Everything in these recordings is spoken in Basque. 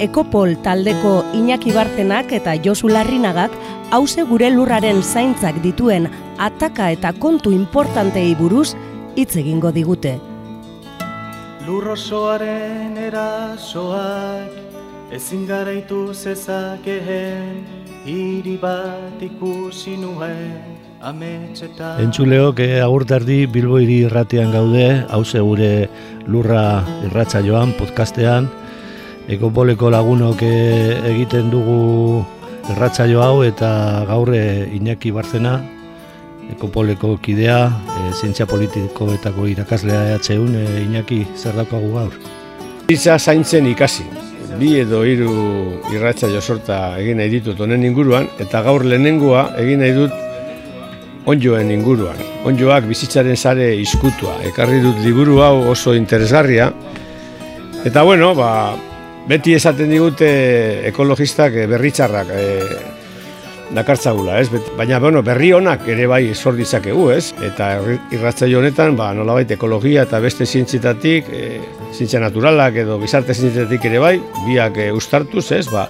Ekopol taldeko Iñaki Bartenak eta Josu Larrinagak hause gure lurraren zaintzak dituen ataka eta kontu importantei buruz hitz egingo digute. Lurrosoaren erasoak ezin garaitu zezakeen hiri bat ikusi nuen. Entzuleok eh, agurtardi Bilbo hiri irratian gaude, hause gure lurra irratza joan, podcastean, ekopoleko lagunok eh, egiten dugu irratzaio hau eta gaur eh, Iñaki Barzena, ekopoleko kidea, e, zientzia politikoetako irakaslea EHUN, e, Iñaki zer daukagu gaur? Iza zaintzen ikasi, bi edo hiru irratzaio sorta egin nahi ditut honen inguruan, eta gaur lehenengoa egin nahi dut onjoen inguruan. Onjoak bizitzaren sare iskutua, ekarri dut liburu hau oso interesgarria, eta bueno, ba, beti esaten digute ekologistak eh, berritxarrak e, dakartzagula, ez? baina bueno, berri honak ere bai sor ditzakegu, ez? Eta irratzaio honetan, ba, nolabait ekologia eta beste zientzietatik, e, zientzia naturalak edo gizarte zientzietatik ere bai, biak e, ustartuz, ez? Ba,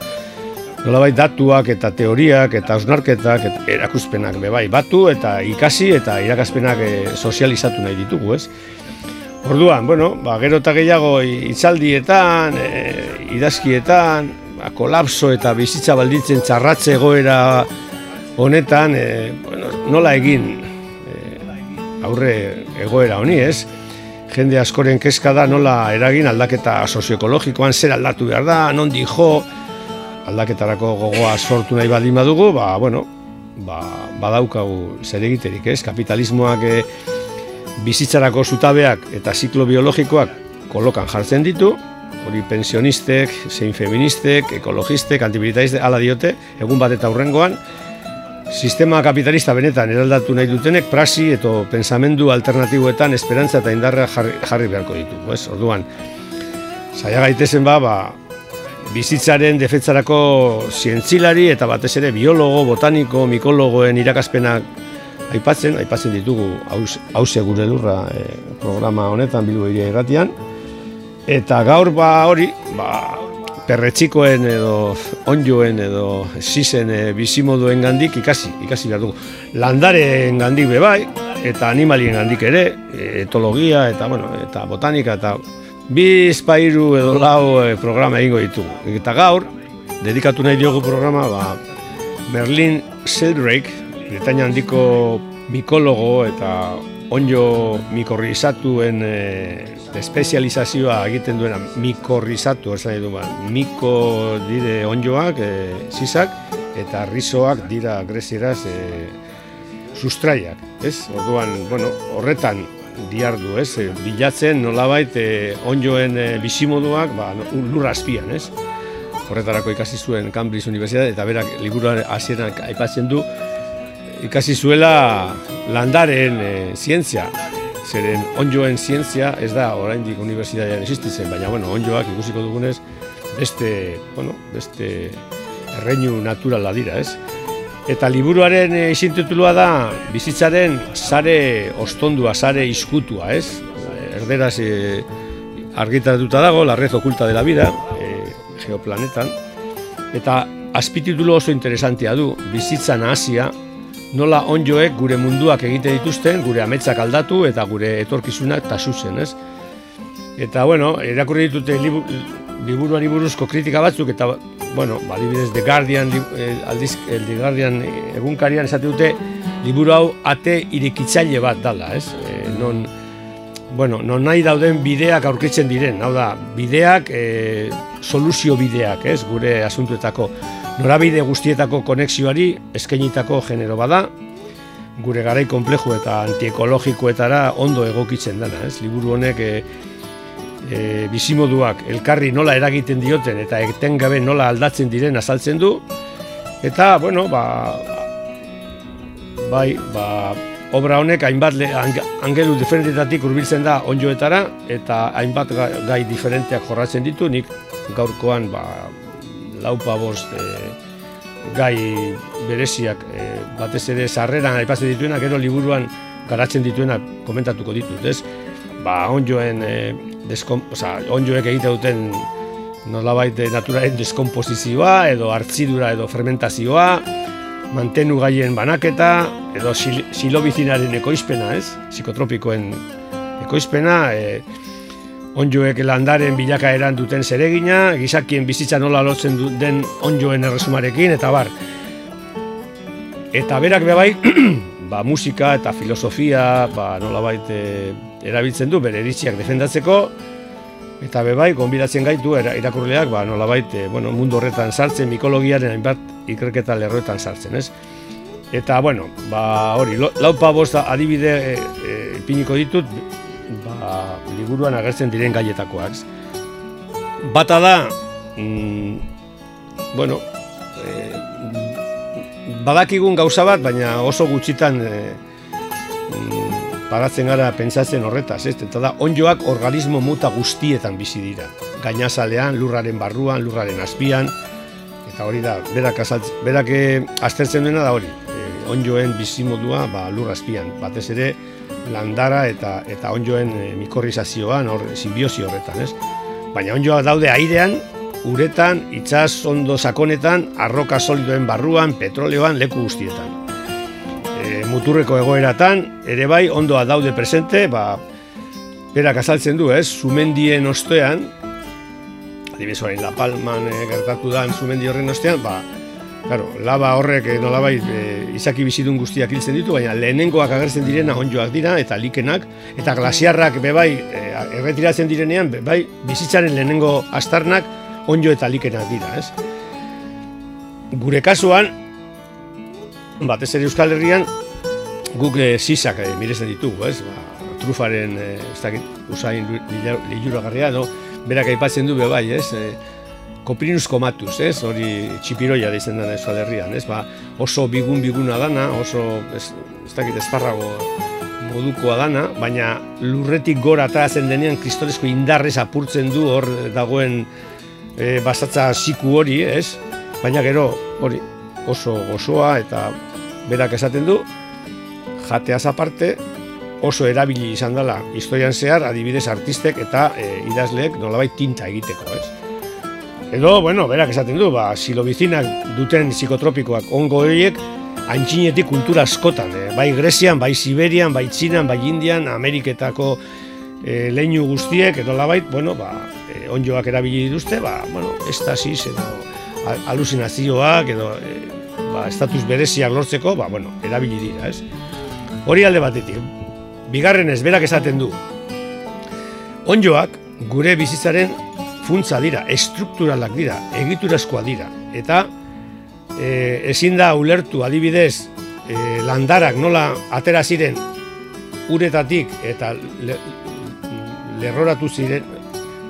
nolabait datuak eta teoriak eta osnarketak eta erakuspenak be bai batu eta ikasi eta irakaspenak e, sozializatu nahi ditugu, ez? Orduan, bueno, ba, gero eta gehiago itzaldietan, e, idazkietan, ba, kolapso eta bizitza balditzen txarratze egoera honetan, e, bueno, nola egin e, aurre egoera honi, ez? Jende askoren kezka da nola eragin aldaketa sozioekologikoan zer aldatu behar da, non dijo aldaketarako gogoa sortu nahi baldin badugu, ba, bueno, ba, badaukagu zer egiterik, ez? Kapitalismoak e, bizitzarako zutabeak eta ziklo biologikoak kolokan jartzen ditu, hori pensionistek, zein feministek, ekologistek, antibiritaistek, ala diote, egun bat eta hurrengoan, sistema kapitalista benetan eraldatu nahi dutenek, prasi eta pensamendu alternatiboetan esperantza eta indarra jarri, jarri beharko ditu. Ez, orduan, saia gaitezen ba, ba, bizitzaren defetzarako zientzilari eta batez ere biologo, botaniko, mikologoen irakaspenak aipatzen, aipatzen ditugu hause gure lurra e, programa honetan bilbo iria irratian. Eta gaur ba hori, ba, perretxikoen edo onjoen edo sisen e, bizimoduen gandik ikasi, ikasi behar dugu. Landaren gandik bebai, eta animalien gandik ere, etologia eta, bueno, eta botanika eta bi espairu edo lau e, programa egingo ditugu. Eta gaur, dedikatu nahi diogu programa, ba, Merlin Sheldrake, Bretaña handiko mikologo eta onjo mikorrizatuen e, espezializazioa egiten duena mikorrizatu, esan edo ba, miko dire onjoak, e, zizak, eta rizoak dira grezieraz e, sustraiak, ez? Orduan, bueno, horretan diardu, ez? E, bilatzen nolabait e, onjoen e, bizimoduak ba, lurra azpian, ez? Horretarako ikasi zuen Cambridge Universitate eta berak liburuan hasieran aipatzen du ikasi zuela landaren e, zientzia. Zeren onjoen zientzia ez da oraindik unibertsitatean existitzen, baina bueno, onjoak ikusiko dugunez beste, bueno, beste erreinu naturala dira, ez? Eta liburuaren e, izintitulua da bizitzaren sare ostondua, sare iskutua, ez? Erderaz e, argitaratuta dago, la red oculta de la vida, e, geoplanetan. Eta azpititulo oso interesantia du, bizitzan hasia, nola onjoek gure munduak egite dituzten, gure ametsak aldatu eta gure etorkizunak tasuzen, ez? Eta, bueno, erakurri ditute liburuari buruzko kritika batzuk, eta, bueno, badibidez, The Guardian, eh, aldiz, The Guardian egunkarian esate dute, liburu hau ate irekitzaile bat dala, ez? E, non, bueno, non nahi dauden bideak aurkitzen diren, hau da, bideak, e, soluzio bideak, ez? Gure asuntuetako norabide guztietako konexioari eskainitako genero bada, gure garai konplejo eta antiekologikoetara ondo egokitzen dana, ez? Liburu honek e, e, bizimoduak elkarri nola eragiten dioten eta etengabe nola aldatzen diren azaltzen du. Eta bueno ba bai ba obra honek hainbat le, angelu diferentetatik hurbiltzen da onjoetara eta hainbat gai diferenteak jorratzen ditu. Nik gaurkoan ba laupa bost e, gai bereziak e, batez ere sarreran aipatzen dituena gero liburuan garatzen dituena komentatuko ditut, ez? Ba, onjoen e, deskon, oza, onjoek egite duten nolabait naturaren deskomposizioa edo hartzidura edo fermentazioa, mantenu gaien banaketa edo silobizinaren ekoizpena, ez? Psikotropikoen ekoizpena, e, onjoek landaren bilakaeran duten zeregina, gizakien bizitza nola lotzen den onjoen erresumarekin, eta bar. Eta berak bebai, ba, musika eta filosofia ba, nolabait e, erabiltzen du bere eritziak defendatzeko eta bebai gonbidatzen gaitu irakurleak ba, nolabait e, bueno, mundu horretan sartzen mikologiaren hainbat ikerketa lerroetan sartzen, ez? Eta, bueno, ba, hori, laupa bosta adibide e, e, piniko ditut, ba, liburuan agertzen diren gaietakoak. Bata da, mm, bueno, badakigun gauza bat, baina oso gutxitan e, paratzen gara pentsatzen horretaz, ez? Eta da, onjoak organismo muta guztietan bizi dira. Gainazalean, lurraren barruan, lurraren azpian, eta hori da, berak, azaltz, berak eh, aztertzen duena da hori, e, onjoen bizimodua ba, lur azpian, batez ere landara eta eta onjoen e, mikorrizazioan, hor, simbiosi horretan, ez? Baina onjoak daude airean, uretan, itsas ondo sakonetan, arroka solidoen barruan, petroleoan, leku guztietan. E, muturreko egoeratan, ere bai, ondoa daude presente, ba, berak azaltzen du, ez, sumendien ostean, adibidez La Palman e, gertatu da sumendi horren ostean, ba, claro, laba horrek nolabait e, izaki bizidun guztiak hiltzen ditu, baina lehenengoak agertzen direna onjoak dira eta likenak eta glasiarrak bebai e, erretiratzen direnean bebai bizitzaren lehenengo astarnak onjo eta likenak dira, ez? Gure kasuan, batez ere Euskal Herrian, guk e, sisak e, mirezen ditugu, ez? Ba, trufaren, e, ez dakit, usain lilura garria, no? berak aipatzen du bai, ez? E, Koprinus komatuz, ez? Hori txipiroia da izan dena Euskal Herrian, ez? Ba, oso bigun-biguna dana, oso, ez, ez dakit, esparrago modukoa dana, baina lurretik gora atarazen denean kristoresko indarrez apurtzen du hor dagoen e, basatza siku hori, ez? Baina gero, hori, oso gozoa eta berak esaten du, jateaz aparte, oso erabili izan dela historian zehar, adibidez artistek eta e, idazleek nolabait tinta egiteko, ez? Edo, bueno, berak esaten du, ba, silobizinak duten psikotropikoak ongo horiek, antxinetik kultura askotan, eh? bai Grezian, bai Siberian, bai Txinan, bai Indian, Ameriketako e, leinu guztiek, edo labait, bueno, ba, e, onjoak erabili dituzte, ba, bueno, estasis edo alusinazioak edo e, ba, estatus bereziak lortzeko, ba, bueno, erabili dira, ez? Hori alde batetik, bigarren ez berak esaten du, onjoak gure bizitzaren funtza dira, estrukturalak dira, egiturazkoa dira, eta e, ezin da ulertu adibidez e, landarak nola atera ziren uretatik eta lerroratu ziren,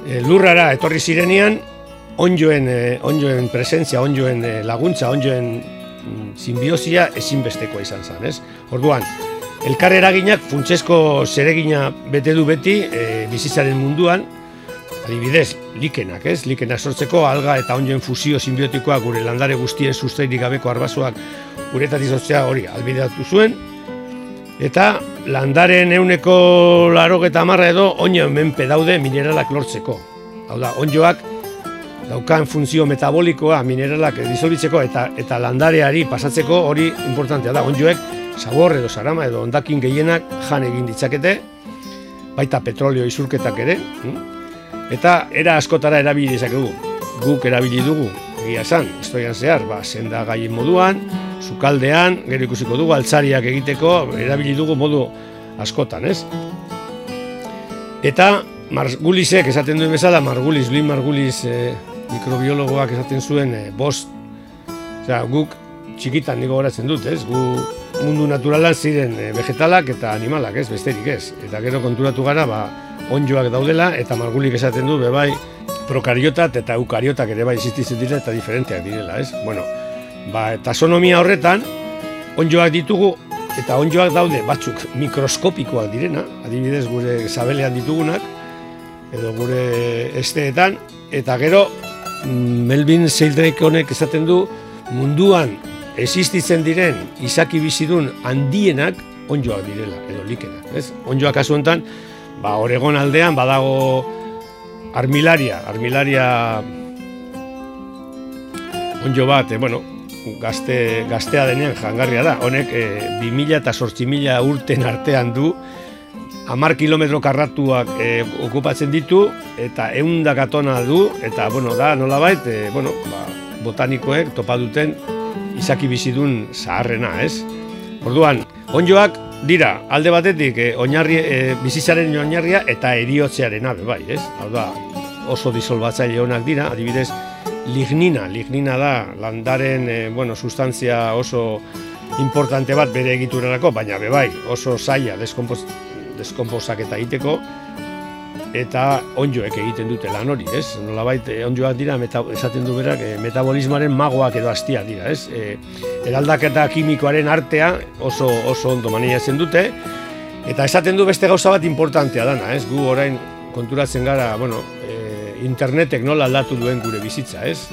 e, lurrara etorri zirenean, onjoen, e, onjoen presentzia, onjoen e, laguntza, onjoen mm, simbiosia ezinbestekoa izan zen, ez? Orduan, elkar eraginak funtsesko zeregina bete du beti e, bizitzaren munduan, adibidez, likenak, ez? Likenak sortzeko alga eta onjoen fusio simbiotikoa gure landare guztien sustairik gabeko arbasoak uretatik sortzea hori albideatu zuen, eta landaren euneko laro eta marra edo oino menpe daude mineralak lortzeko. Hau da, onjoak daukan funtzio metabolikoa mineralak disolbitzeko eta eta landareari pasatzeko hori importantea da. Onjoek sabor edo sarama edo ondakin gehienak jan egin ditzakete, baita petrolio isurketak ere, hm? Eta era askotara erabili dezakegu. Guk erabili dugu, egia esan, historian zehar, ba, senda gaien moduan, sukaldean, gero ikusiko dugu, altzariak egiteko, erabili dugu modu askotan, ez? Eta Margulisek esaten duen bezala, Margulis, Luis Margulis e, mikrobiologoak esaten zuen e, bost, osea, guk txikitan niko goratzen dut, ez? Gu mundu naturalan ziren e, vegetalak eta animalak, ez? Besterik ez. Eta gero konturatu gara, ba, onjoak daudela, eta margulik esaten du, bebai, prokariotat eta eukariotak ere bai existitzen dira eta diferenteak direla, ez? Bueno, ba, tasonomia horretan, onjoak ditugu, eta onjoak daude batzuk mikroskopikoak direna, adibidez gure zabelean ditugunak, edo gure esteetan, eta gero mm, Melvin Sheldrake honek esaten du munduan existitzen diren izaki bizidun handienak onjoak direla, edo likenak, ez? Onjoak kasu honetan, ba, Oregon aldean badago armilaria, armilaria onjo bat, e, bueno, gazte, gaztea denean jangarria da. Honek e, 2000 eta 8000 urten artean du, amar kilometro karratuak e, okupatzen ditu, eta eundak atona du, eta, bueno, da, nola bait, e, bueno, ba, botanikoek topa duten izaki bizidun zaharrena, ez? Orduan, onjoak dira, alde batetik, e, oinarri, e, bizitzaren oinarria eta eriotzearen abe, bai, ez? Hau da, oso disolbatzaile honak dira, adibidez, lignina, lignina da, landaren, e, bueno, sustantzia oso importante bat bere egiturarako, baina be bai, oso zaila deskomposak eta egiteko, eta onjoek egiten dute lan hori, ez? Nolabait eh, onjoak dira meta, esaten du berak e, metabolismoaren magoak edo hastia dira, ez? E, eraldaketa kimikoaren artea oso oso ondo maniatzen dute eta esaten du beste gauza bat importantea dana, ez? Gu orain konturatzen gara, bueno, e, internetek nola aldatu duen gure bizitza, ez?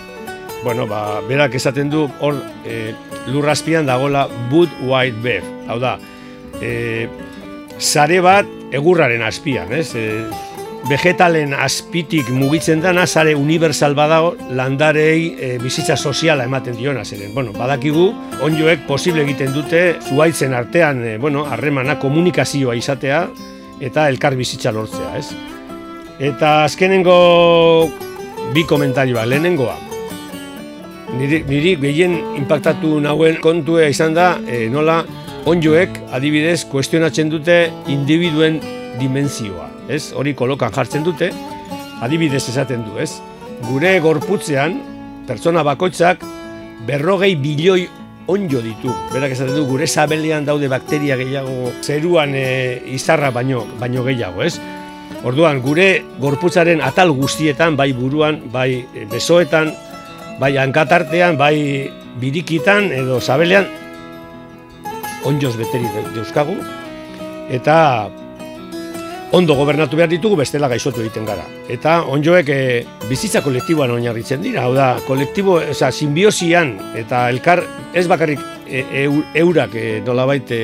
Bueno, ba, berak esaten du hor e, lurraspian dagola Wood White Bear, hau da, e, sare bat egurraren azpian, ez? E, vegetalen azpitik mugitzen da sare universal badago landarei e, bizitza soziala ematen diona zeren. Bueno, badakigu onjoek posible egiten dute zuaitzen artean, e, bueno, harremana komunikazioa izatea eta elkar bizitza lortzea, ez? Eta azkenengo bi komentarioa, lehenengoa. Niri, niri gehien impactatu nauen kontua izan da, e, nola onjoek adibidez kuestionatzen dute individuen dimenzioa ez? Hori kolokan jartzen dute, adibidez esaten du, ez? Gure gorputzean, pertsona bakoitzak berrogei bilioi onjo ditu. Berak esaten du, gure sabelean daude bakteria gehiago zeruan e, izarra baino, baino gehiago, ez? Orduan, gure gorputzaren atal guztietan, bai buruan, bai e, besoetan, bai hankatartean, bai birikitan edo sabelean, onjoz beteri deuskagu, eta ondo gobernatu behar ditugu bestela gaixotu egiten gara. Eta onjoek e, bizitza kolektiboan oinarritzen dira, hau da, kolektibo, oza, simbiosian eta elkar ez bakarrik e, eurak e, nolabait e,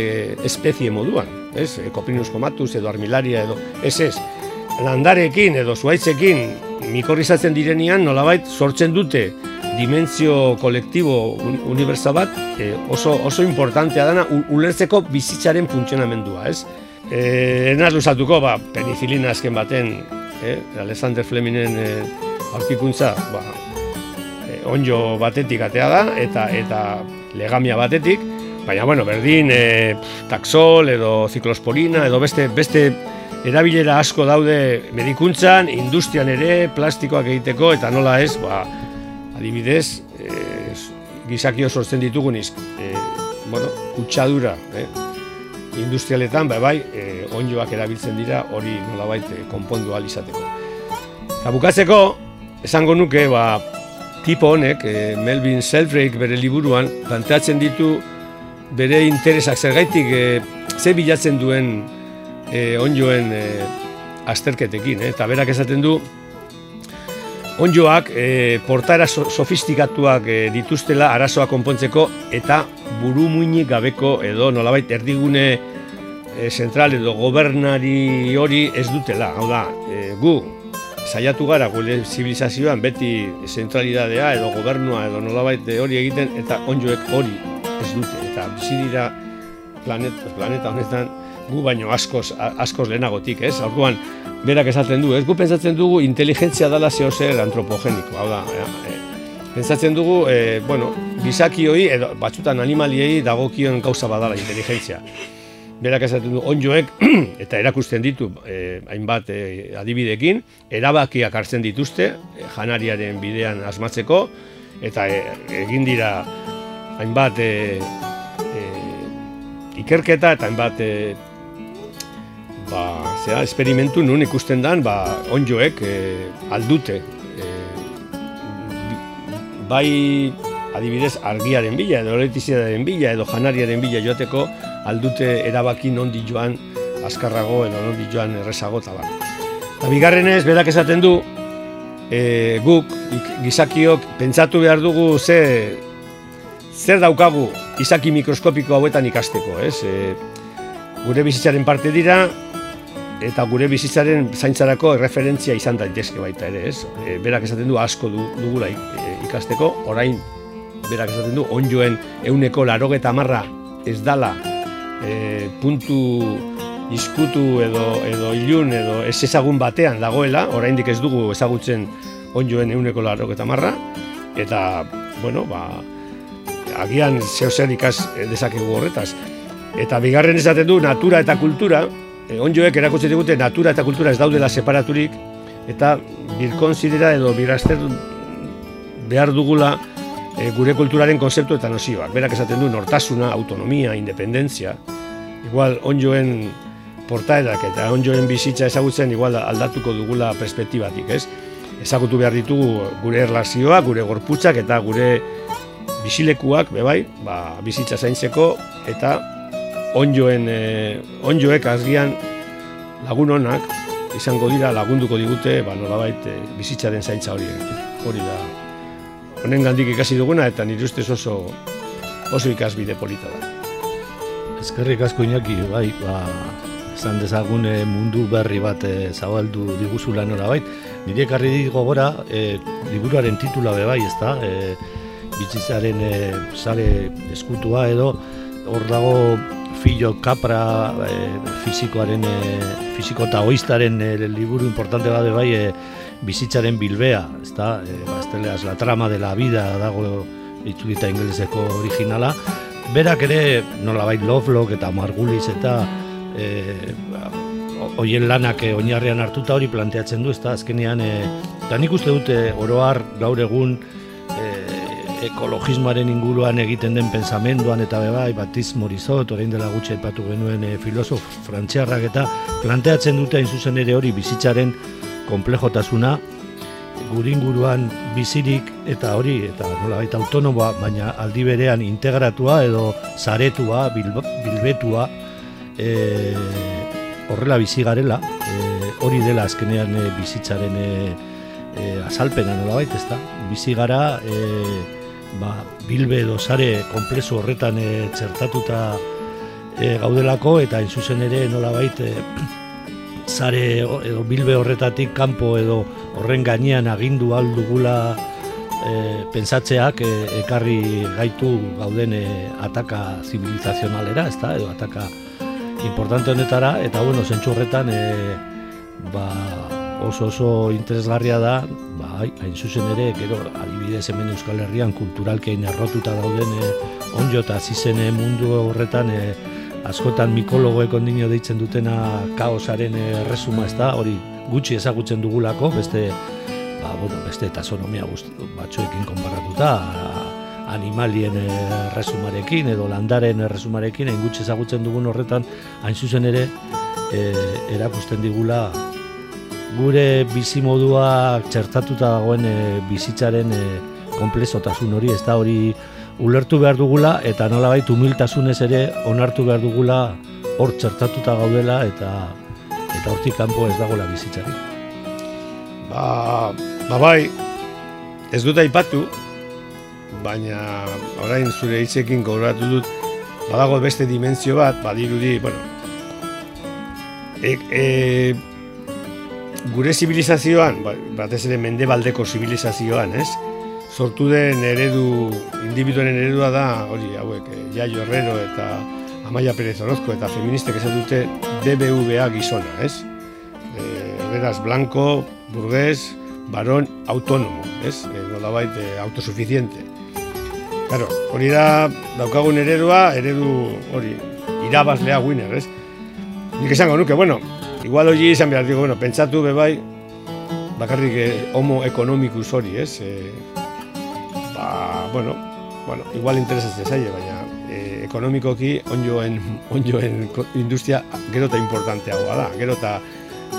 espezie moduan, ez? E, kopinus komatuz edo armilaria edo, ez ez, landarekin edo zuaitzekin mikorrizatzen direnian nolabait sortzen dute dimentsio kolektibo unibertsal bat oso, oso importantea dana ulertzeko bizitzaren funtzionamendua, ez? Eh, enaz luzatuko, ba, penicilina azken baten, eh, Alexander Flemingen eh, aurkikuntza, ba, eh, onjo batetik atea da, eta eta legamia batetik, baina, bueno, berdin, eh, taxol edo ziklosporina, edo beste, beste erabilera asko daude medikuntzan, industrian ere, plastikoak egiteko, eta nola ez, ba, adibidez, eh, gizakio sortzen dituguniz, eh, bueno, kutsadura, eh, industrialetan, bai, bai, e, onjoak erabiltzen dira hori nolabait e, konpondu ahal izateko. Eta bukatzeko, esango nuke, ba, tipo honek, e, Melvin Sheldrake bere liburuan, planteatzen ditu bere interesak zergaitik e, ze bilatzen duen e, onjoen e, azterketekin, e, eta berak esaten du, onjoak e, portaera sofistikatuak e, dituztela arazoa konpontzeko eta buru muinik gabeko edo nolabait erdigune e, zentral edo gobernari hori ez dutela. Hau da, e, gu saiatu gara gure zibilizazioan beti zentralidadea edo gobernua edo nolabait hori egiten eta onjoek hori ez dute. Eta bizi dira planeta, planeta honetan gu baino askoz, askoz lehenagotik, ez? Orduan, berak esaten du, ez gu pentsatzen dugu inteligentzia dala zeo zer antropogeniko, hau da, e, pentsatzen dugu, e, bueno, gizakioi, edo batzutan animaliei dagokion gauza badala inteligentzia. Berak esaten du, onjoek, eta erakusten ditu, e, hainbat e, adibidekin, erabakiak hartzen dituzte, e, janariaren bidean asmatzeko, eta e, egin dira hainbat e, ikerketa eta hainbat ba, zera, esperimentu nun ikusten dan, ba, onjoek e, aldute. E, bai, adibidez, argiaren bila, edo eletiziaren bila, edo janariaren bila joateko, aldute erabaki nondi joan azkarrago, edo nondi joan errezago, eta ba. Eta bigarrenez, berak esaten du, e, guk, gizakiok, pentsatu behar dugu ze, zer daukagu izaki mikroskopiko hauetan ikasteko, ez? E, gure bizitzaren parte dira, eta gure bizitzaren zaintzarako referentzia izan daitezke baita ere, ez? E, berak esaten du asko du, dugula e, ikasteko, orain berak esaten du onjoen euneko larogeta marra ez dala e, puntu izkutu edo, edo ilun edo ez ezagun batean dagoela, oraindik ez dugu ezagutzen onjoen euneko larogeta marra, eta, bueno, ba, agian zeo zer ikas dezakegu horretaz. Eta bigarren esaten du natura eta kultura, e, onjoek erakutsi digute natura eta kultura ez daudela separaturik, eta birkonsidera edo biraster behar dugula e, gure kulturaren konzeptu eta nozioak. Berak esaten du nortasuna, autonomia, independentzia, igual onjoen portaerak eta onjoen bizitza ezagutzen igual aldatuko dugula perspektibatik, ez? Ezagutu behar ditugu gure erlazioak, gure gorputzak eta gure bisilekuak, bebai, ba, bizitza zaintzeko eta onjoen, e, onjoek azgian lagun honak izango dira lagunduko digute ba, nolabait e, bizitzaren zaintza hori. Hori da. Honen gandik ikasi duguna eta nire ustez oso oso ikasbide polita da. Ezkerrik asko inaki, bai, ba, esan dezagun e, mundu berri bat e, zabaldu diguzula nora bai. Nire karri digo gora, e, liburuaren titula be bai, ez da, e, bizitzaren e, sare eskutua edo, hor dago filo kapra e, fizikoaren, e, fiziko eta oiztaren e, liburu importante bade bai, e, bizitzaren bilbea, ez da, e, ba, la trama de la vida dago itzulita ingeleseko originala, berak ere nolabait Lovelock eta Margulis eta e, hoien lanak e, oinarrean hartuta hori planteatzen du, ezta? Azkenean e, eta nik uste dute oroar gaur egun ekologismoaren inguruan egiten den pensamenduan eta bebai Batiz Morizot, orain dela gutxe aipatu genuen e, filosof frantziarrak eta planteatzen dute hain zuzen ere hori bizitzaren komplejotasuna guringuruan bizirik eta hori eta nolabait autonomoa baina aldi berean integratua edo saretua bilbetua e, horrela bizi garela, e, hori dela azkenean e, bizitzaren e, e, azalpena nola baita, ezta? Bizi gara, e, ba, bilbe edo sare konplezu horretan e, txertatuta e, gaudelako, eta in zuzen ere nola baita, zare edo bilbe horretatik kanpo edo horren gainean agindu aldugula e, pensatzeak e, ekarri gaitu gauden e, ataka zibilizazionalera, ezta, edo ataka importante honetara eta bueno, zentsu horretan e, ba, oso oso interesgarria da, ba, hain zuzen ere, gero adibidez hemen Euskal Herrian kulturalki hain errotuta dauden e, onjo eta zizene mundu horretan e, askotan mikologoek ondino deitzen dutena kaosaren erresuma ez da, hori gutxi ezagutzen dugulako, beste ba, bueno, beste tasonomia batzuekin konparatuta, animalien erresumarekin edo landaren erresumarekin hain gutxe ezagutzen dugun horretan hain zuzen ere e, erakusten digula gure bizimodua txertatuta dagoen e, bizitzaren e, komplezotasun hori ez da hori ulertu behar dugula eta nolabait humiltasunez ere onartu behar dugula hor txertatuta gaudela eta eta hortik kanpo ez dagoela bizitzari. Ba, ba bai, ez dut aipatu, baina orain zure hitzekin gogoratu dut badago beste dimentsio bat, badirudi, bueno, e, e, gure zibilizazioan, ba, batez ere mendebaldeko zibilizazioan, ez? Sortu den eredu, individuen eredua da, hori, hauek, e, Jaio Herrero eta Amaia Perez Orozko eta feministek ez dute BBVA gizona, ez? E, beraz, blanco, burgués, baron, autónomo, ez? E, nolabait, autosuficiente. Claro, hori da daukagun eredua, eredu hori irabazlea winner, ez? Nik esango nuke, bueno, igual hori izan behar digo, bueno, pentsatu bebai, bakarrik eh, homo ekonomikus hori, ez? E, ba, bueno, bueno, igual interesatzen zaie, baina e, ekonomikoki onjoen, onjoen industria gero eta importanteagoa da, gero eta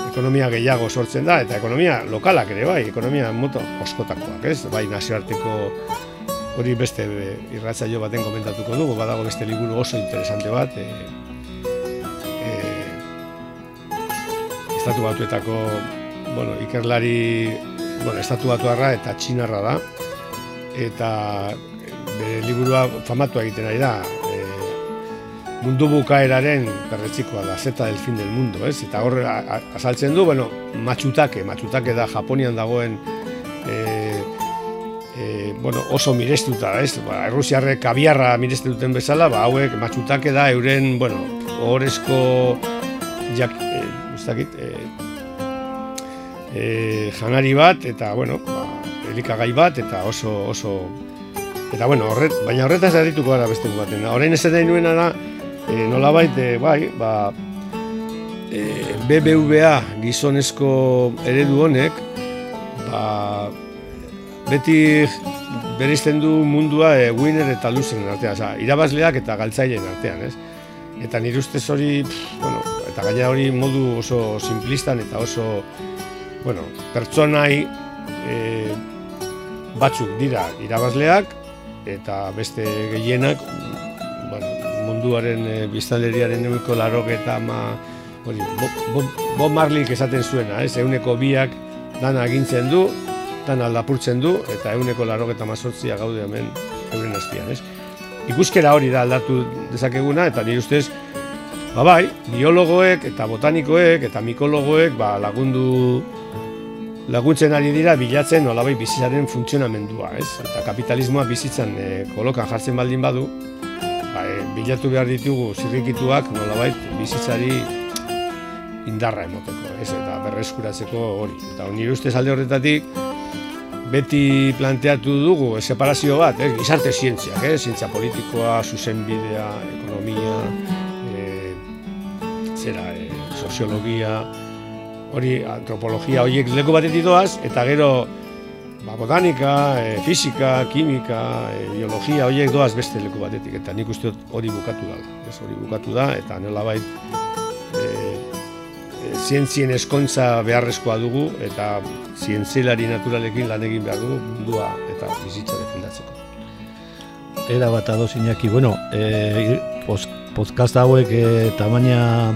ekonomia gehiago sortzen da, eta ekonomia lokalak ere bai, ekonomia moto oskotakoak, ez? Bai nazioarteko hori beste e, irratzaio baten komentatuko dugu, badago beste liburu oso interesante bat, e, estatu batuetako, bueno, ikerlari, bueno, estatu batuarra eta txinarra da, eta bere liburua famatua egiten ari da, e, mundu bukaeraren perretzikoa da, zeta del fin del mundo, ez? Eta hor a- a- azaltzen du, bueno, matxutake, matxutake da Japonian dagoen e, e, bueno, oso mirestuta, ez? Ba, Errusiarrek kabiarra miresten duten bezala, ba, hauek matxutake da euren, bueno, ohorezko jak, ez dakit, e, e, janari bat, eta, bueno, ba, elikagai bat, eta oso, oso, eta, bueno, horret, baina horretaz adituko gara beste baten. Horrein ez nahi nuena da, e, nolabait, e, bai, ba, e, BBVA gizonezko eredu honek, ba, beti bereizten du mundua e, winner eta loseren artean, oza, irabazleak eta galtzaileen artean, ez? Eta nire ustez hori, pff, bueno, eta gaina hori modu oso simplistan eta oso, bueno, pertsonai e, batzuk dira irabazleak eta beste gehienak bueno, munduaren e, biztanleriaren euneko larok eta ma, hori, bo, bo, bo esaten zuena, ez, euneko biak dana agintzen du, dana aldapurtzen du, eta euneko larok eta mazortzia gaude hemen euren azpian, ez. Ikuskera hori da aldatu dezakeguna, eta nire ustez, ba bai, biologoek eta botanikoek eta mikologoek ba, lagundu laguntzen ari dira bilatzen nolabait bizitzaren funtzionamendua, ez? Eta kapitalismoa bizitzan e, kolokan jartzen baldin badu, ba, e, bilatu behar ditugu zirrikituak nolabait bizitzari indarra emoteko, ez? Eta berreskuratzeko hori. Eta nire ustez alde horretatik, beti planteatu dugu separazio bat, ez? Gizarte zientziak, ez? Zientzia politikoa, zuzenbidea, ekonomia, zera, e, soziologia, hori antropologia horiek leku batetik doaz, eta gero ba, botanika, e, fisika, kimika, e, biologia horiek doaz beste leku batetik, eta nik uste hori bukatu da. Ez hori bukatu da, eta nolabait e, e, zientzien eskontza beharrezkoa dugu, eta zientzialari naturalekin lan egin behar dugu mundua eta bizitza defendatzeko. Era bat ados Iñaki, bueno, e, podcast hauek e, tamaina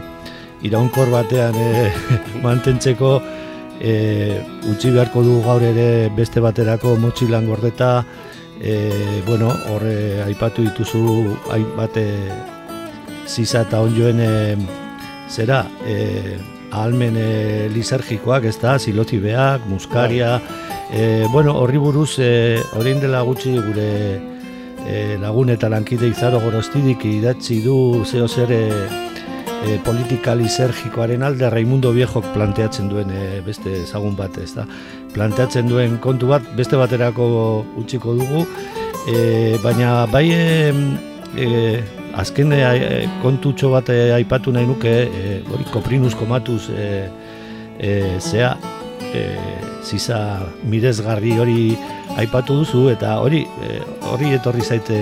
iraunkor batean e, mantentzeko e, utzi beharko du gaur ere beste baterako motxilan gordeta e, bueno, horre aipatu dituzu hainbat e, ziza eta onjoen e, zera e, ahalmen e, lizergikoak, ez da, silotibeak, muskaria, e, bueno, horri buruz, e, orain dela gutxi gure e, lagun eta lankide izaro gorostidik idatzi du zeo zer e, e, politika lisergikoaren alde Raimundo Viejok planteatzen duen e, beste ezagun bat, ez da. Planteatzen duen kontu bat, beste baterako utziko dugu, e, baina bai e, e, azken e, kontutxo bat e, aipatu nahi nuke, e, hori koprinus komatuz e, e, zea, e, ziza mirezgarri hori aipatu duzu eta hori hori etorri zaite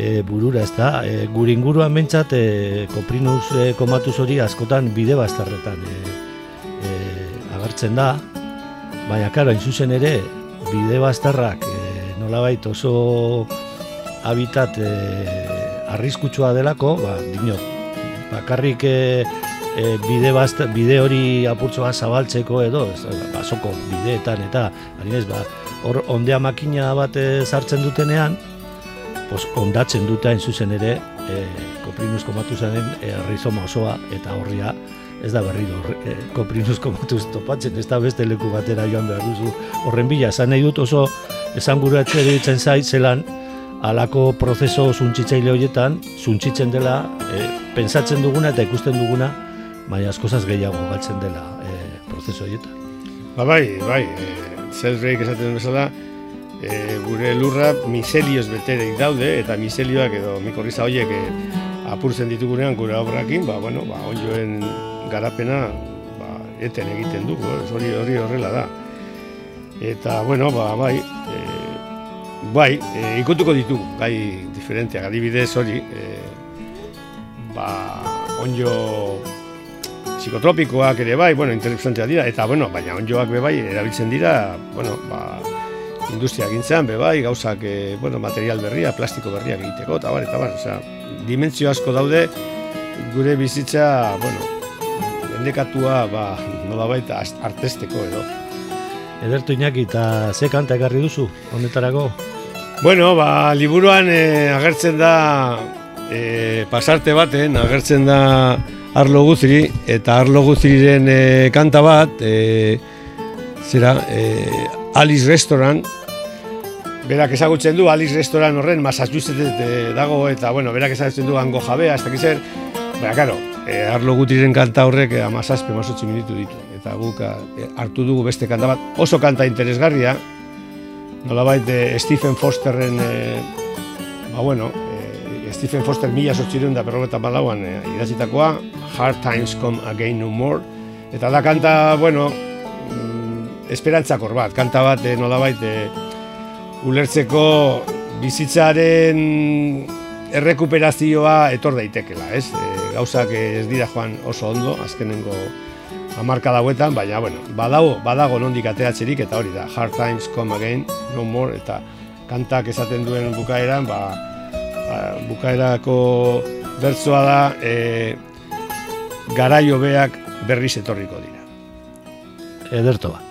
e, burura ez da e, gure inguruan bentsat e, koprinus e, komatuz hori askotan bide bastarretan e, e, agertzen da. Baina karo, zuzen ere bide bastarrak e, nolabait oso habitat e, arriskutsua delako ba, dinot, bakarrik e, e, bide, bast, bide hori apurtzoa zabaltzeko edo, ez, basoko bideetan eta, adinez, ba, hor ondea makina bat e, sartzen dutenean, pos, ondatzen dute hain zuzen ere, e, koprinus komatuzaren e, rizoma osoa eta horria ez da berriro e, koprinus komatuz topatzen, ez da beste leku batera joan behar duzu horren bila, esan nahi dut oso esan gure ditzen zait zelan alako prozeso suntzitzaile horietan, suntzitzen dela, e, pensatzen duguna eta ikusten duguna, baina askozaz gehiago galtzen dela e, prozeso horietan. Ba bai, bai, e, zelreik esaten bezala, e, gure lurra miselioz beterik daude, eta miselioak edo mikorriza horiek e, apurtzen ditugunean gure obrakin, ba, bueno, ba, onjoen garapena ba, eten egiten dugu, ez hori hori horrela da. Eta, bueno, ba, bai, e, bai, e, ikutuko ditugu, gai diferenteak, adibidez hori, e, ba, onjo psikotropikoak ere bai, bueno, interesantea dira, eta, bueno, baina onjoak be bai, erabiltzen dira, bueno, ba, industria gintzean, be bai, gauzak, e, bueno, material berria, plastiko berria egiteko, eta bar, eta bar, osea, dimentsio asko daude, gure bizitza, bueno, endekatua, ba, nola baita, artesteko edo. Edertu Iñaki, eta ze kanta ekarri duzu, honetarako? Bueno, ba, liburuan e, agertzen da e, pasarte baten, agertzen da Arlo Guziri, eta Arlo Guziriren e, kanta bat, e, zera, e, Alice Restaurant, berak ezagutzen du Alice Restaurant horren Massachusetts dago, eta, bueno, berak ezagutzen du hango jabea, ez dakiz zer, baina, karo, e, Arlo Guziriren kanta horrek e, amazazpe, mazotzi minutu ditu, eta guk e, hartu dugu beste kanta bat, oso kanta interesgarria, nolabait de Stephen Fosterren e, ba bueno, e, Stephen Foster mila sortzireun da berrogeta balauan e, idazitakoa Hard Times Come Again No More. Eta da kanta, bueno mm, esperantzakor bat, kanta bat e, nolabait e, ulertzeko bizitzaren errekuperazioa etor daitekela, ez? E, gauzak ez dira joan oso ondo, azkenengo amarka dauetan, baina, bueno, badago, badago nondik ateatzerik, eta hori da, Hard Times Come Again, No More, eta kantak esaten duen bukaeran, ba, ba bukaerako bertzoa da, e, garaio beak berriz etorriko dira. Ederto bat.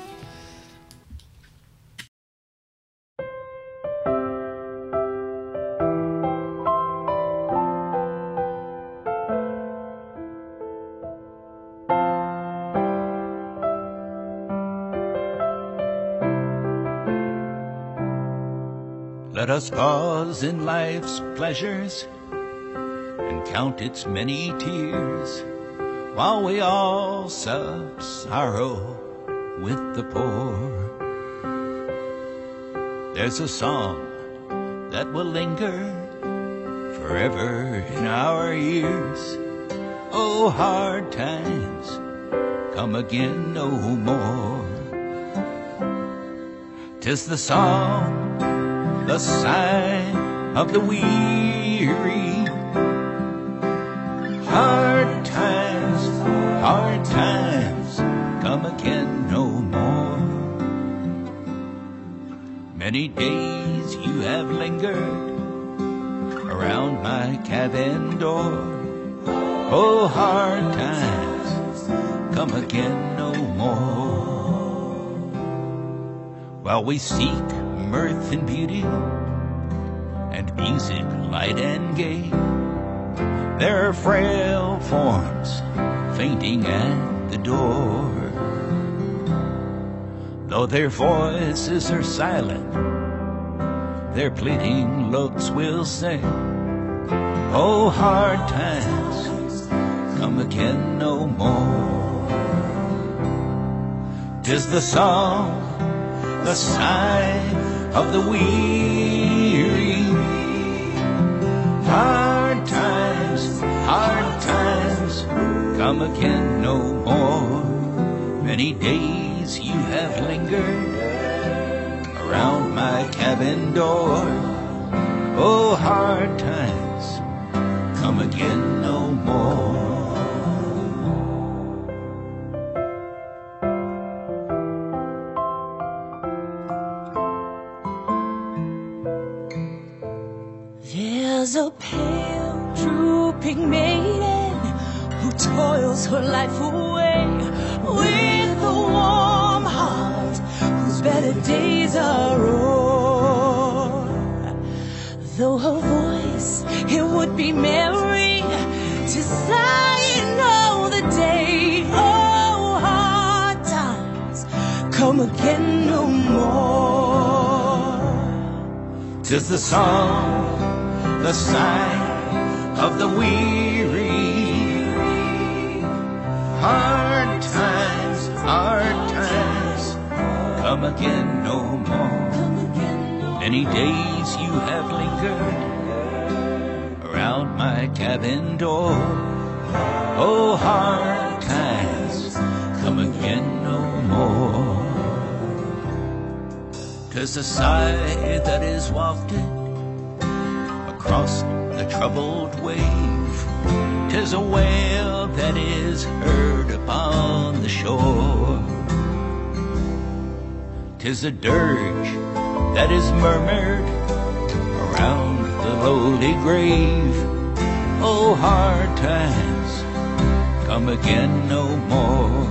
Us pause in life's pleasures and count its many tears while we all sup sorrow with the poor. There's a song that will linger forever in our ears. Oh, hard times come again no more. Tis the song the sigh of the weary. Hard times, hard times come again no more. Many days you have lingered around my cabin door. Oh, hard times come again no more. While we seek mirth and beauty, and music light and gay. There are frail forms fainting at the door. Though their voices are silent, their pleading looks will say, Oh, hard times come again no more. Tis the song, the sigh of the weary. Hard times, hard times, come again no more. Many days you have lingered around my cabin door. Oh, hard times, come again her life away with a warm heart whose better days are o'er. Though her voice, it would be merry to sigh all the day. Oh, hard times come again no more. Tis the song, the sigh of the weary Hard times, hard times, come again no more. Many days you have lingered around my cabin door. Oh, hard times, come again no more. Tis a sigh that is wafted across the troubled wave. Tis a wail that Tis a dirge that is murmured around the lowly grave. Oh, hard times come again no more.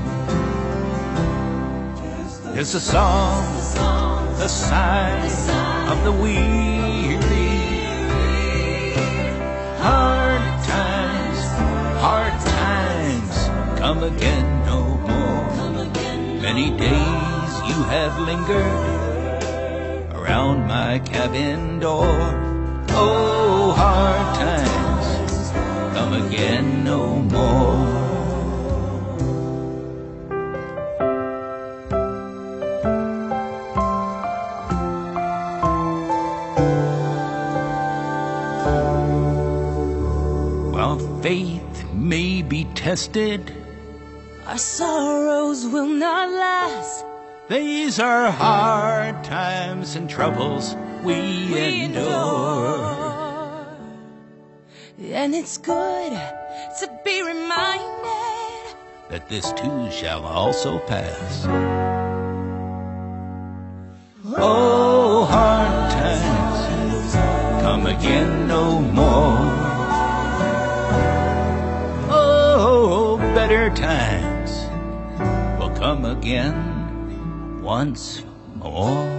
Tis a song, the sigh of the weary. Hard times, hard times come again no more. Many days you have lingered around my cabin door. Oh, hard times come again no more. While faith may be tested, Our sorrows will not last. These are hard times and troubles we, We endure. endure. And it's good to be reminded That this too shall also pass. Oh, hard times come again no more. Oh, better times will come again once more.